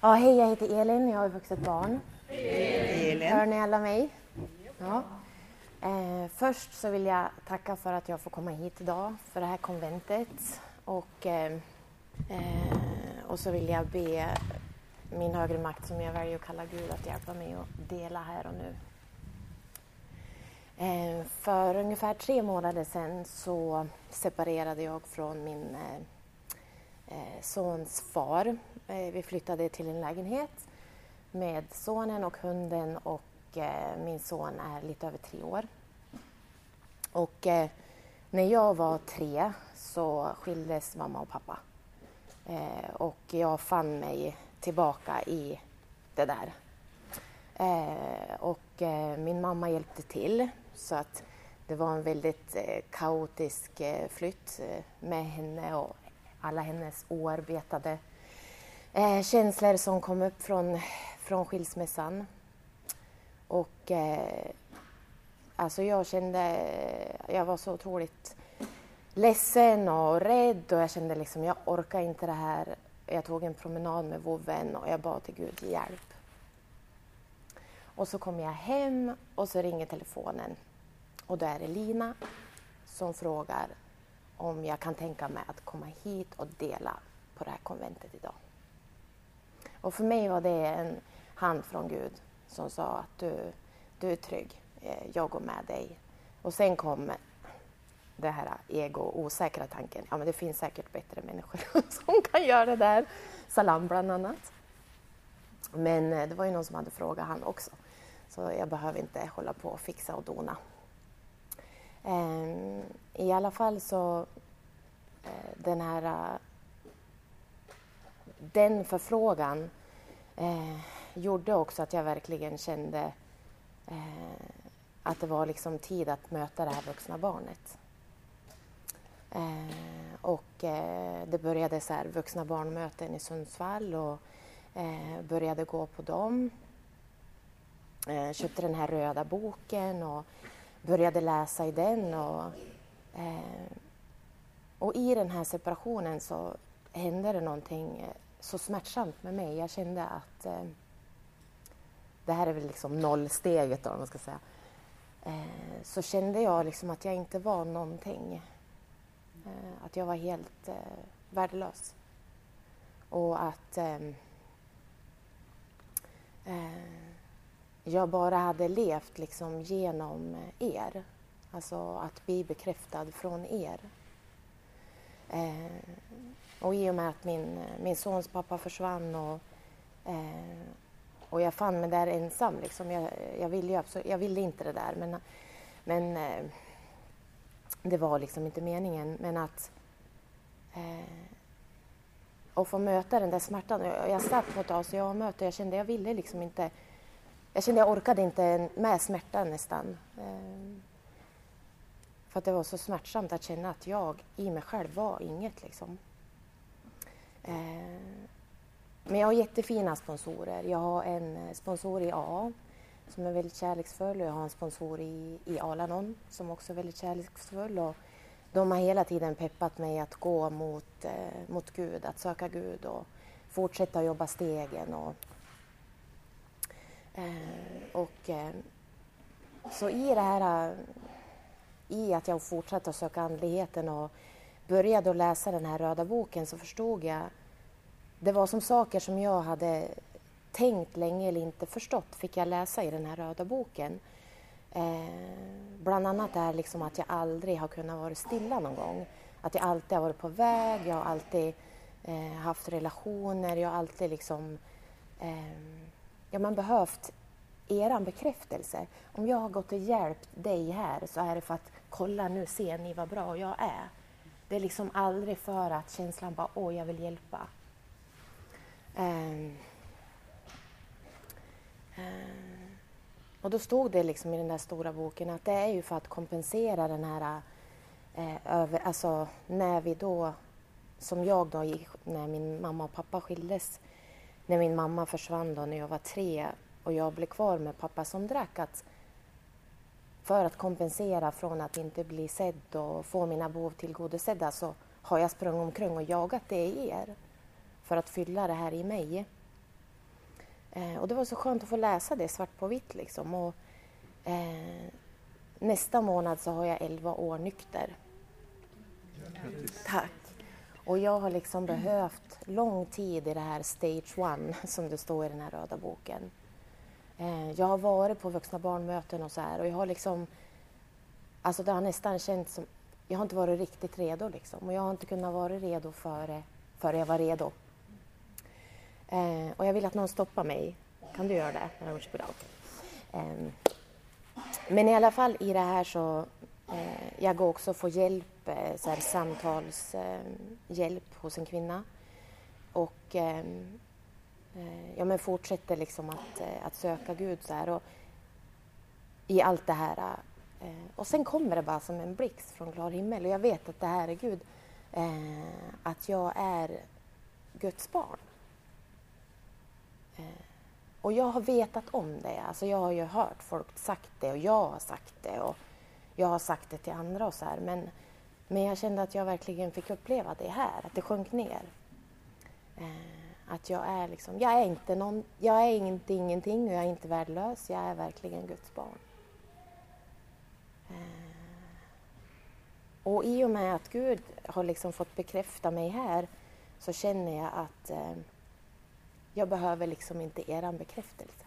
Ja, hej, jag heter Elin, jag är vuxet barn. Elin. Hör ni alla mig? Ja. Eh, först så vill jag tacka för att jag får komma hit idag, för det här konventet. Och, eh, eh, och så vill jag be min högre makt, som jag väljer att kalla Gud, att hjälpa mig att dela här och nu. Eh, för ungefär tre månader sedan så separerade jag från min eh, Eh, sons far. Eh, vi flyttade till en lägenhet med sonen och hunden och eh, min son är lite över tre år. Och när jag var tre så skildes mamma och pappa. Och jag fann mig tillbaka i det där. Och min mamma hjälpte till så att det var en väldigt kaotisk flytt med henne och alla hennes oarbetade eh, känslor som kom upp från, från skilsmässan. Och eh, alltså jag kände, jag var så otroligt ledsen och rädd och jag kände liksom jag orkar inte det här. Jag tog en promenad med vovven och jag bad till Gud hjälp. Och så kommer jag hem och så ringer telefonen och då är det Lina som frågar om jag kan tänka mig att komma hit och dela på det här konventet idag. Och för mig var det en hand från Gud som sa att du, du är trygg, eh, jag går med dig. Och sen kom det här ego osäkra tanken, ja men det finns säkert bättre människor som kan göra det där. Salam bland annat. Men eh, det var ju någon som hade frågat han också. Så jag behöver inte hålla på och fixa och dona. Ehm, I alla fall så eh, den här eh, den förfrågan eh, gjorde också att jag verkligen kände eh, att det var liksom tid att möta det här vuxna barnet. Eh, och eh, det började så här vuxna barnmöten i Sundsvall och eh, började gå på dem. Eh, köpte den här röda boken och började läsa i den. Och, eh, och i den här separationen så hände det någonting eh, så smärtsamt med mig. Jag kände att eh, det här är väl liksom nollsteget då, om man ska säga. Eh, så kände jag liksom att jag inte var någonting. Eh, att jag var helt eh, värdelös. Och att eh, eh, jag bara hade levt liksom genom er. Alltså att bli bekräftad från er. Eh, och i och med att min, min sons pappa försvann och, eh, och jag fann mig där ensam. Liksom. Jag, jag, ville ju absolut, jag ville inte det där men, men eh, det var liksom inte meningen. Men att eh, och få möta den där smärtan. Jag, jag satt på ett ACA-möte och jag kände jag ville liksom inte jag kände jag orkade inte med smärtan nästan. Ehm, för att det var så smärtsamt att känna att jag i mig själv var inget liksom. Ehm, men jag har jättefina sponsorer. Jag har en sponsor i AA som är väldigt kärleksfull och jag har en sponsor i, i Alanon som också är väldigt kärleksfull. Och de har hela tiden peppat mig att gå mot, eh, mot Gud, att söka Gud och fortsätta jobba stegen. Och, Eh, och, eh, så i det här, eh, i att jag fortsatte att söka andligheten och började att läsa den här röda boken så förstod jag, det var som saker som jag hade tänkt länge eller inte förstått fick jag läsa i den här röda boken. Eh, bland annat är liksom att jag aldrig har kunnat vara stilla någon gång. Att jag alltid har varit på väg, jag har alltid eh, haft relationer, jag har alltid liksom eh, ja, man behövt eran bekräftelse. Om jag har gått och hjälpt dig här så är det för att kolla nu ser ni vad bra jag är. Det är liksom aldrig för att känslan bara åh jag vill hjälpa. Um, um, och då stod det liksom i den där stora boken att det är ju för att kompensera den här eh, över, alltså när vi då, som jag då gick, när min mamma och pappa skildes, när min mamma försvann då när jag var tre och jag blev kvar med pappa som drack, att för att kompensera från att inte bli sedd och få mina behov tillgodosedda så har jag sprungit omkring och jagat det i er för att fylla det här i mig. Eh, och det var så skönt att få läsa det svart på vitt liksom. Och, eh, nästa månad så har jag 11 år nykter. Grattis. Tack. Och jag har liksom behövt lång tid i det här stage one som det står i den här röda boken. Eh, jag har varit på vuxna barnmöten och så här och jag har liksom, alltså det har nästan känts som, jag har inte varit riktigt redo liksom och jag har inte kunnat vara redo före, före jag var redo. Eh, och jag vill att någon stoppar mig. Kan du göra det? Eh, men i alla fall i det här så, eh, jag går också få hjälp, eh, så här, samtalshjälp ehm, hos en kvinna. Och ehm, Eh, ja, men fortsätter liksom att, eh, att söka Gud så här. Och, i allt det här. Eh, och sen kommer det bara som en blixt från klar himmel och jag vet att det här är Gud. att jag är Guds barn. Och jag har vetat om det. Alltså jag har ju hört folk sagt det och jag har sagt det och jag har sagt det till andra och så här. Men, men jag kände att jag verkligen fick uppleva det här, att det sjönk ner. Att jag är liksom, jag är inte någon, jag är inte ingenting och jag är inte värdelös. Jag är verkligen Guds barn. Eh, och i och med att Gud har liksom fått bekräfta mig här så känner jag att eh, jag behöver liksom inte eran bekräftelse.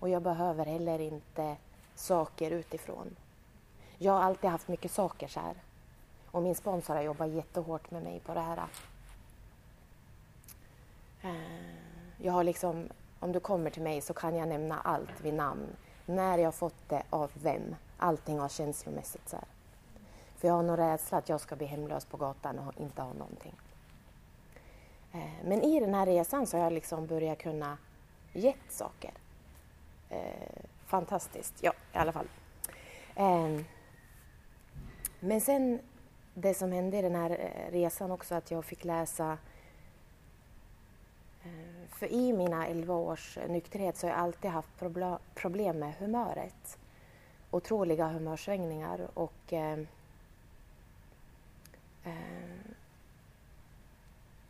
Och jag behöver heller inte saker utifrån. Jag har alltid haft mycket saker så här. Och min sponsor har jobbat jättehårt med mig på det här. Eh, jag har liksom, om du kommer till mig så kan jag nämna allt vid namn. När jag fått det, av vem. Allting har känslomässigt så här. För jag har nog rädsla att jag ska bli hemlös på gatan och inte ha någonting. Eh, men i den här resan så har jag liksom börjat kunna gett saker. Eh, fantastiskt, ja i alla fall. Ehm, men sen det som hände i den här resan också att jag fick läsa Eh, för i mina 11 års nykterhet så har jag alltid haft problem med humöret. Otroliga humörsvängningar och eh, eh,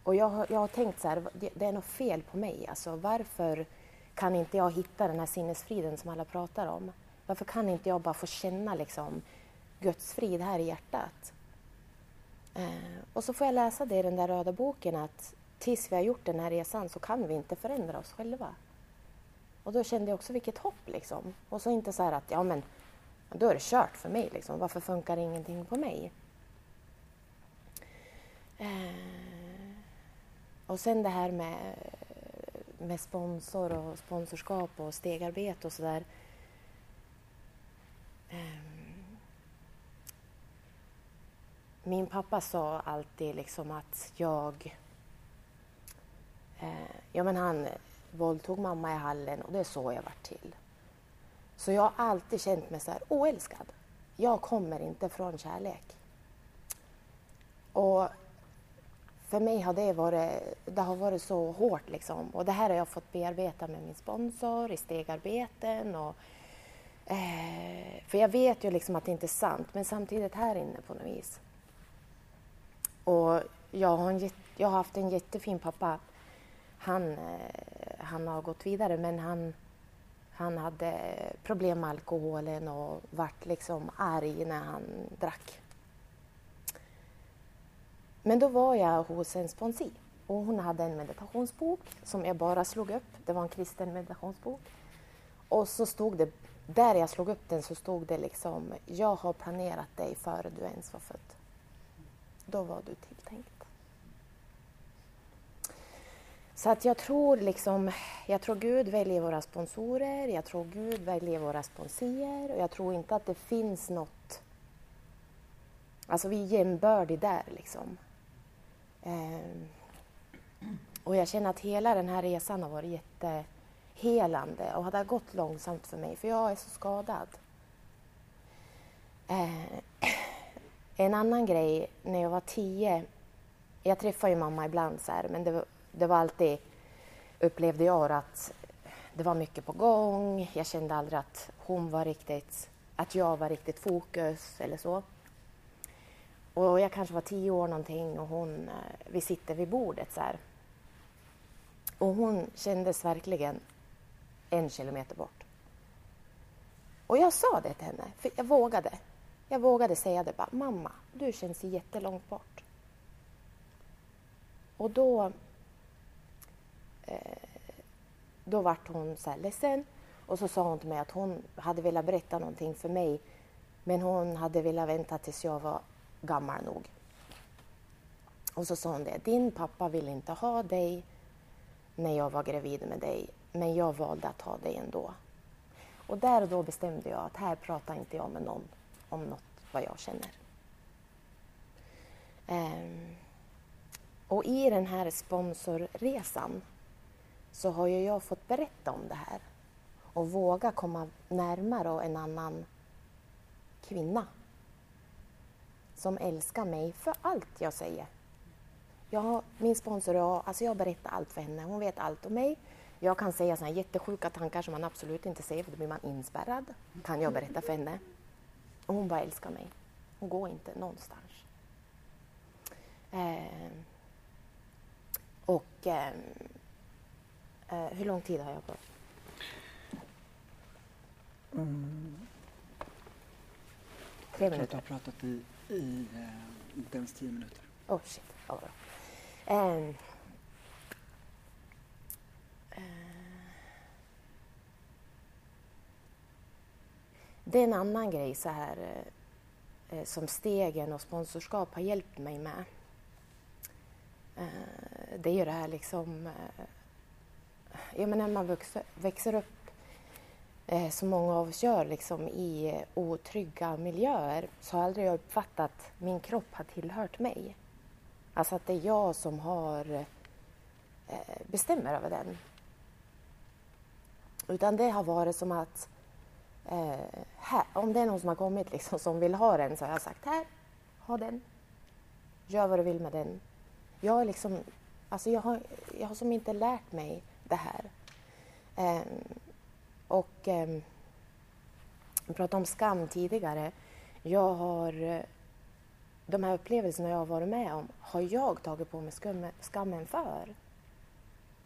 Och jag, har, jag har tänkt så här, det, det är något fel på mig. Alltså, varför kan inte jag hitta den här sinnesfriden som alla pratar om? Varför kan inte jag bara få känna liksom, Guds frid här i hjärtat? Eh, och så får jag läsa det i den där röda boken att tills vi har gjort den här resan så kan vi inte förändra oss själva. Och då kände jag också vilket hopp liksom. Och så inte så här att ja men då är det kört för mig liksom. Varför funkar ingenting på mig? Eh, och sen det här med, med sponsor och sponsorskap och stegarbete och sådär. Eh, min pappa sa alltid liksom att jag... Eh, ja, men han våldtog mamma i hallen och det är så jag vart till. Så jag har alltid känt mig så här oälskad. Jag kommer inte från kärlek. Och för mig har det varit, det har varit så hårt liksom. Och det här har jag fått bearbeta med min sponsor i stegarbeten och eh, för jag vet ju liksom att det inte är sant, men samtidigt här inne på något vis. Och jag har, en, jag har haft en jättefin pappa. Han, eh, han har gått vidare, men han, han hade problem med alkoholen och vart liksom arg när han drack. Men då var jag hos en sponsi och hon hade en meditationsbok som jag bara slog upp. Det var en kristen meditationsbok. Och så stod det, där jag slog upp den så stod det liksom, jag har planerat dig före du ens var född. Då var du tilltänkt. Så att jag tror liksom, jag tror Gud väljer våra sponsorer, jag tror Gud väljer våra sponsier och jag tror inte att det finns något, alltså vi är jämbördiga där liksom. Ehm, och jag känner att hela den här resan har varit jättehelande och det har gått långsamt för mig för jag är så skadad. Ehm, en annan grej, när jag var tio, jag träffar ju mamma ibland så här, men det, det var alltid, upplevde jag att det var mycket på gång. Jag kände aldrig att hon var riktigt, att jag var riktigt fokus eller så. Och jag kanske var tio år någonting och hon, eh, vi sitter vid bordet så här. Och hon kändes verkligen en kilometer bort. Och jag sa det till henne, för jag vågade. Jag vågade säga det bara, mamma, du känns jättelångt bort. Och då, Eh, då vart hon så här ledsen och så sa hon till mig att hon hade velat berätta någonting för mig men hon hade velat vänta tills jag var gammal nog. Och så sa hon det, din pappa vill inte ha dig när jag var gravid med dig men jag valde att ha dig ändå. Och där och då bestämde jag att här pratar inte jag med någon om något vad jag känner. Um, och i den här sponsorresan så har ju jag fått berätta om det här och våga komma närmare en annan kvinna som älskar mig för allt jag säger. Jag, min sponsor, jag, alltså jag berättar allt för henne. Hon vet allt om mig. Jag kan säga såna jättesjuka tankar som man absolut inte säger för då blir man inspärrad. Kan jag berätta för henne. Och hon bara älskar mig. Hon går inte någonstans. Eh, och eh, hur lång tid har jag pratat? Mm. Tre minuter. Jag har pratat i, i eh, inte ens tio minuter. Oh shit, vad bra. Um, det är en annan grej så här eh, som stegen och sponsorskap har hjälpt mig med. Eh, det är ju det här liksom... Ja, men när man växer, växer upp eh, som många av oss gör liksom, i eh, otrygga miljöer så har jag aldrig uppfattat att min kropp har tillhört mig. Alltså att det är jag som har eh, bestämmer över den. Utan det har varit som att eh, här, om det är någon som har kommit liksom, som vill ha den så har jag sagt här, ha den. Gör vad du vill med den. Jag, liksom, alltså jag, har, jag har som inte lärt mig det här. Eh, och eh, jag pratade om skam tidigare. Jag har, eh, de här upplevelserna jag har varit med om har jag tagit på mig skammen för.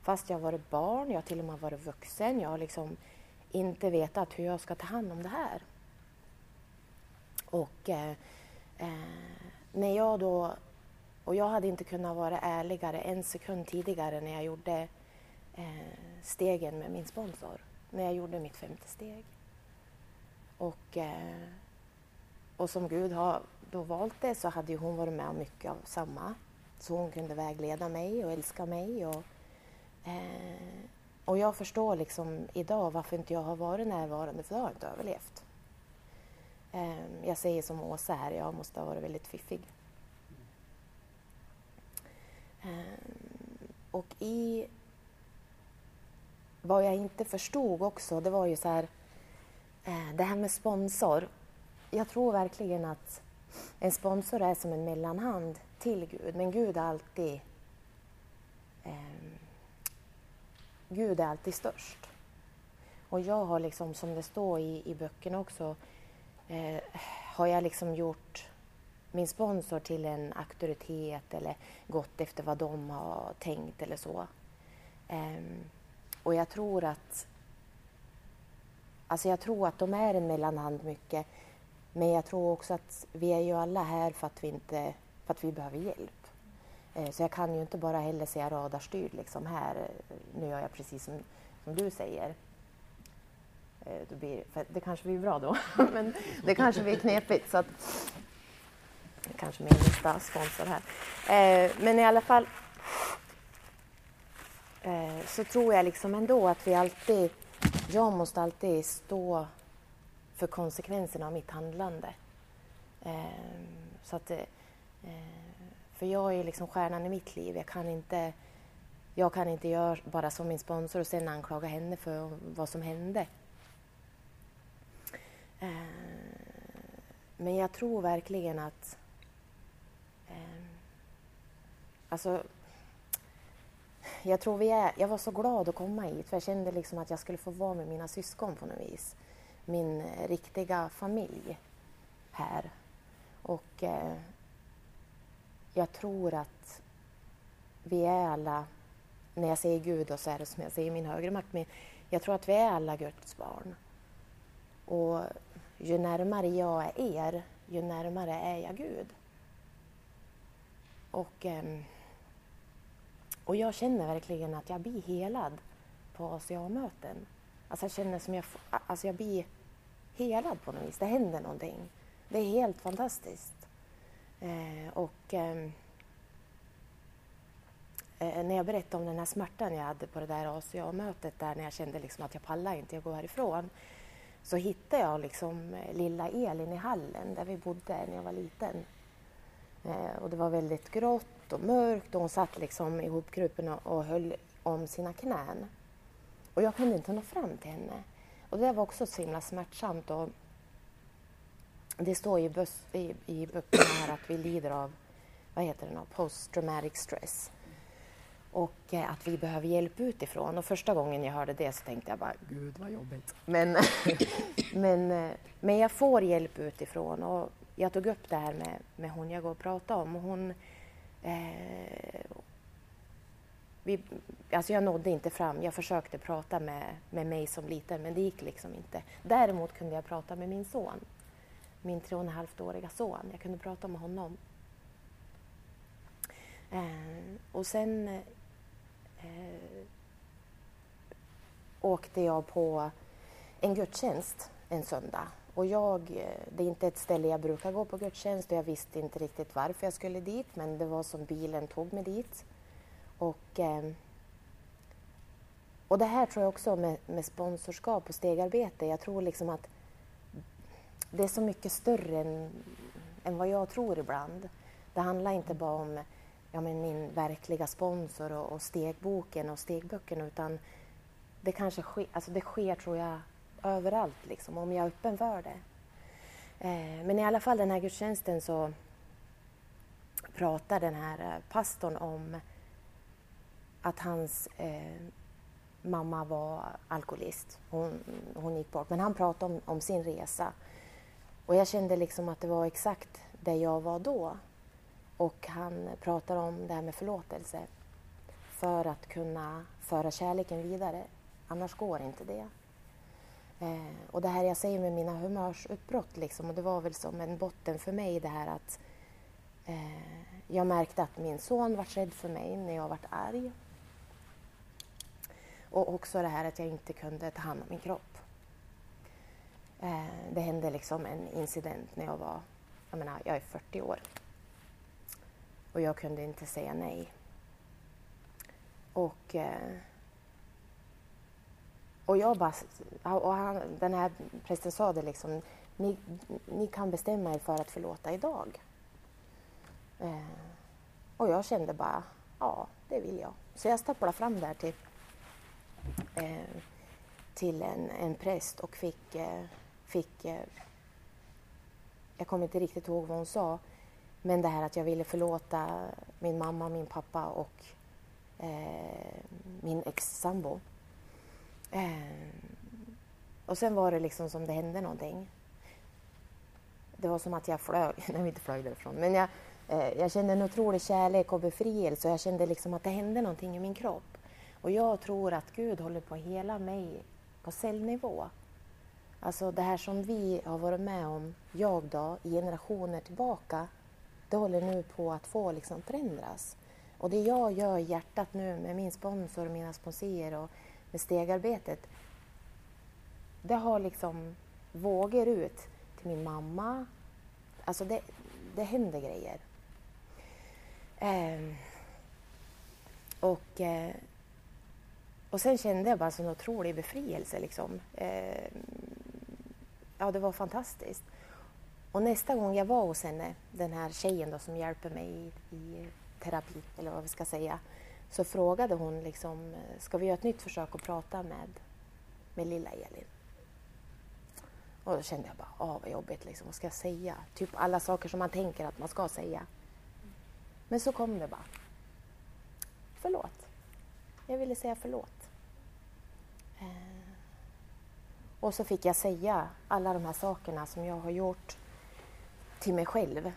Fast jag har varit barn, jag har till och med varit vuxen. Jag har liksom inte vetat hur jag ska ta hand om det här. Och eh, eh, när jag då... Och jag hade inte kunnat vara ärligare en sekund tidigare när jag gjorde Eh, stegen med min sponsor. När jag gjorde mitt femte steg. Och, eh, och som Gud har då valt det så hade ju hon varit med om mycket av samma. Så hon kunde vägleda mig och älska mig. Och, eh, och jag förstår liksom idag varför inte jag har varit närvarande, för då har jag inte överlevt. Eh, jag säger som Åsa här, jag måste ha varit väldigt fiffig. Eh, och i vad jag inte förstod också, det var ju så här, eh, det här med sponsor. Jag tror verkligen att en sponsor är som en mellanhand till Gud, men Gud är alltid eh, Gud är alltid störst. Och jag har liksom, som det står i, i böckerna också, eh, har jag liksom gjort min sponsor till en auktoritet eller gått efter vad de har tänkt eller så. Eh, och jag tror att Alltså jag tror att de är en mellanhand mycket. Men jag tror också att vi är ju alla här för att vi, inte, för att vi behöver hjälp. Eh, så jag kan ju inte bara heller säga radarstyrd liksom här, nu gör jag precis som, som du säger. Eh, det, blir, det kanske blir bra då, men det kanske blir knepigt. Så att, kanske min nästa sponsor här. Eh, men i alla fall Eh, så tror jag liksom ändå att vi alltid, jag måste alltid stå för konsekvenserna av mitt handlande. Eh, så att eh, för jag är liksom stjärnan i mitt liv. Jag kan inte, jag kan inte göra bara som min sponsor och sen anklaga henne för vad som hände. Eh, men jag tror verkligen att... Eh, alltså, jag tror vi är... Jag var så glad att komma hit för jag kände liksom att jag skulle få vara med mina syskon på något vis. Min eh, riktiga familj här. Och eh, jag tror att vi är alla när jag säger Gud och så är det som jag säger min högre makt. Men jag tror att vi är alla Guds barn. Och ju närmare jag är er, ju närmare är jag Gud. Och, Eh, och jag känner verkligen att jag blir helad på ACA-möten. Alltså jag känner som jag, alltså jag blir helad på något vis. Det händer någonting. Det är helt fantastiskt. Eh, och ehm, eh, när jag berättade om den här smärtan jag hade på det där ACA-mötet där när jag kände liksom att jag pallar inte, jag går härifrån. Så hittade jag liksom eh, lilla Elin i hallen där vi bodde när jag var liten. Eh, och det var väldigt grått och mörkt och hon satt liksom ihopkrupen och, och höll om sina knän. Och jag kunde inte nå fram till henne. Och det var också så himla smärtsamt. Och det står i, i, i böckerna här att vi lider av vad heter det, post traumatic stress och eh, att vi behöver hjälp utifrån. Och första gången jag hörde det så tänkte jag bara, gud vad jobbigt. Men, men, eh, men jag får hjälp utifrån och jag tog upp det här med, med hon jag går och pratar om och hon eh, vi, alltså jag nådde inte fram. Jag försökte prata med, med mig som liten, men det gick liksom inte. Däremot kunde jag prata med min son, min tre och en halvt-åriga son. Jag kunde prata med honom. Eh, och sen eh, åkte jag på en gudstjänst en söndag. Och jag, eh, det är inte ett ställe jag brukar gå på gudstjänst och jag visste inte riktigt varför jag skulle dit, men det var som bilen tog mig dit. Och, eh, och det här tror jag också med, med sponsorskap och stegarbete. Jag tror liksom att det är så mycket större än, än vad jag tror ibland. Det handlar inte bara om ja, men min verkliga sponsor och, och stegboken och stegböckerna utan det kanske sker, alltså det sker tror jag överallt liksom, om jag är öppen för det. Eh, men i alla fall den här gudstjänsten så pratar den här eh, pastorn om att hans eh, mamma var alkoholist. Hon, hon gick bort. Men han pratade om, om, sin resa. Och jag kände liksom att det var exakt där jag var då. Och han pratar om det här med förlåtelse för att kunna föra kärleken vidare. Annars går inte det. Eh, och det här jag säger med mina humörsutbrott, liksom, och det var väl som en botten för mig det här att eh, jag märkte att min son var rädd för mig när jag var arg. Och också det här att jag inte kunde ta hand om min kropp. Eh, det hände liksom en incident när jag var, jag menar, jag är 40 år och jag kunde inte säga nej. Och, eh, och jag bara, och han, den här prästen sa det liksom, ni, ni kan bestämma er för att förlåta idag. Eh, och jag kände bara, ja, det vill jag. Så jag stapplade fram där till, eh, till en, en präst och fick, eh, fick eh, jag kommer inte riktigt ihåg vad hon sa, men det här att jag ville förlåta min mamma, min pappa och eh, min ex-sambo. Eh, och sen var det liksom som det hände någonting. Det var som att jag flög, nej inte flög därifrån, men jag, eh, jag kände en otrolig kärlek och befrielse och jag kände liksom att det hände någonting i min kropp. Och jag tror att Gud håller på att hela mig på cellnivå. Alltså det här som vi har varit med om, jag då, i generationer tillbaka, det håller nu på att få liksom förändras. Och det jag gör i hjärtat nu med min sponsor och mina sponsorer och med stegarbetet, det har liksom vågor ut till min mamma. Alltså det, det händer grejer. Eh, och, eh, och sen kände jag bara sån otrolig befrielse. Liksom. Eh, ja, det var fantastiskt. Och nästa gång jag var hos henne, den här tjejen då som hjälper mig i, i terapi, eller vad vi ska säga, så frågade hon liksom, ska vi göra ett nytt försök att prata med, med lilla Elin? Och då kände jag bara, åh vad jobbigt, liksom. vad ska jag säga? Typ alla saker som man tänker att man ska säga. Men så kom det bara. Förlåt. Jag ville säga förlåt. Eh. Och så fick jag säga alla de här sakerna som jag har gjort till mig själv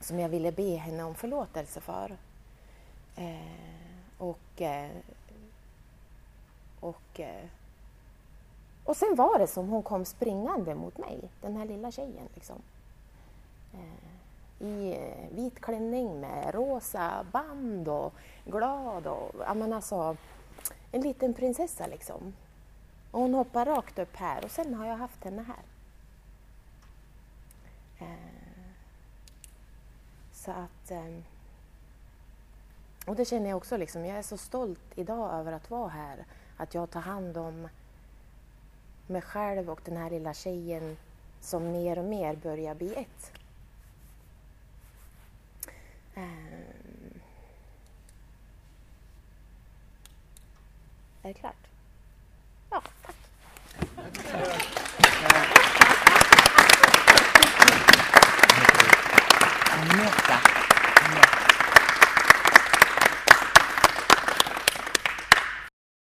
som jag ville be henne om förlåtelse för. Eh, och, eh, och, eh, och sen var det som hon kom springande mot mig, den här lilla tjejen. Liksom. I vit klänning med rosa band och glad och ja, men alltså, en liten prinsessa liksom. Och hon hoppar rakt upp här och sen har jag haft henne här. Så att... Och det känner jag också, liksom, jag är så stolt idag över att vara här. Att jag tar hand om mig själv och den här lilla tjejen som mer och mer börjar bli ett. Um. är det klart?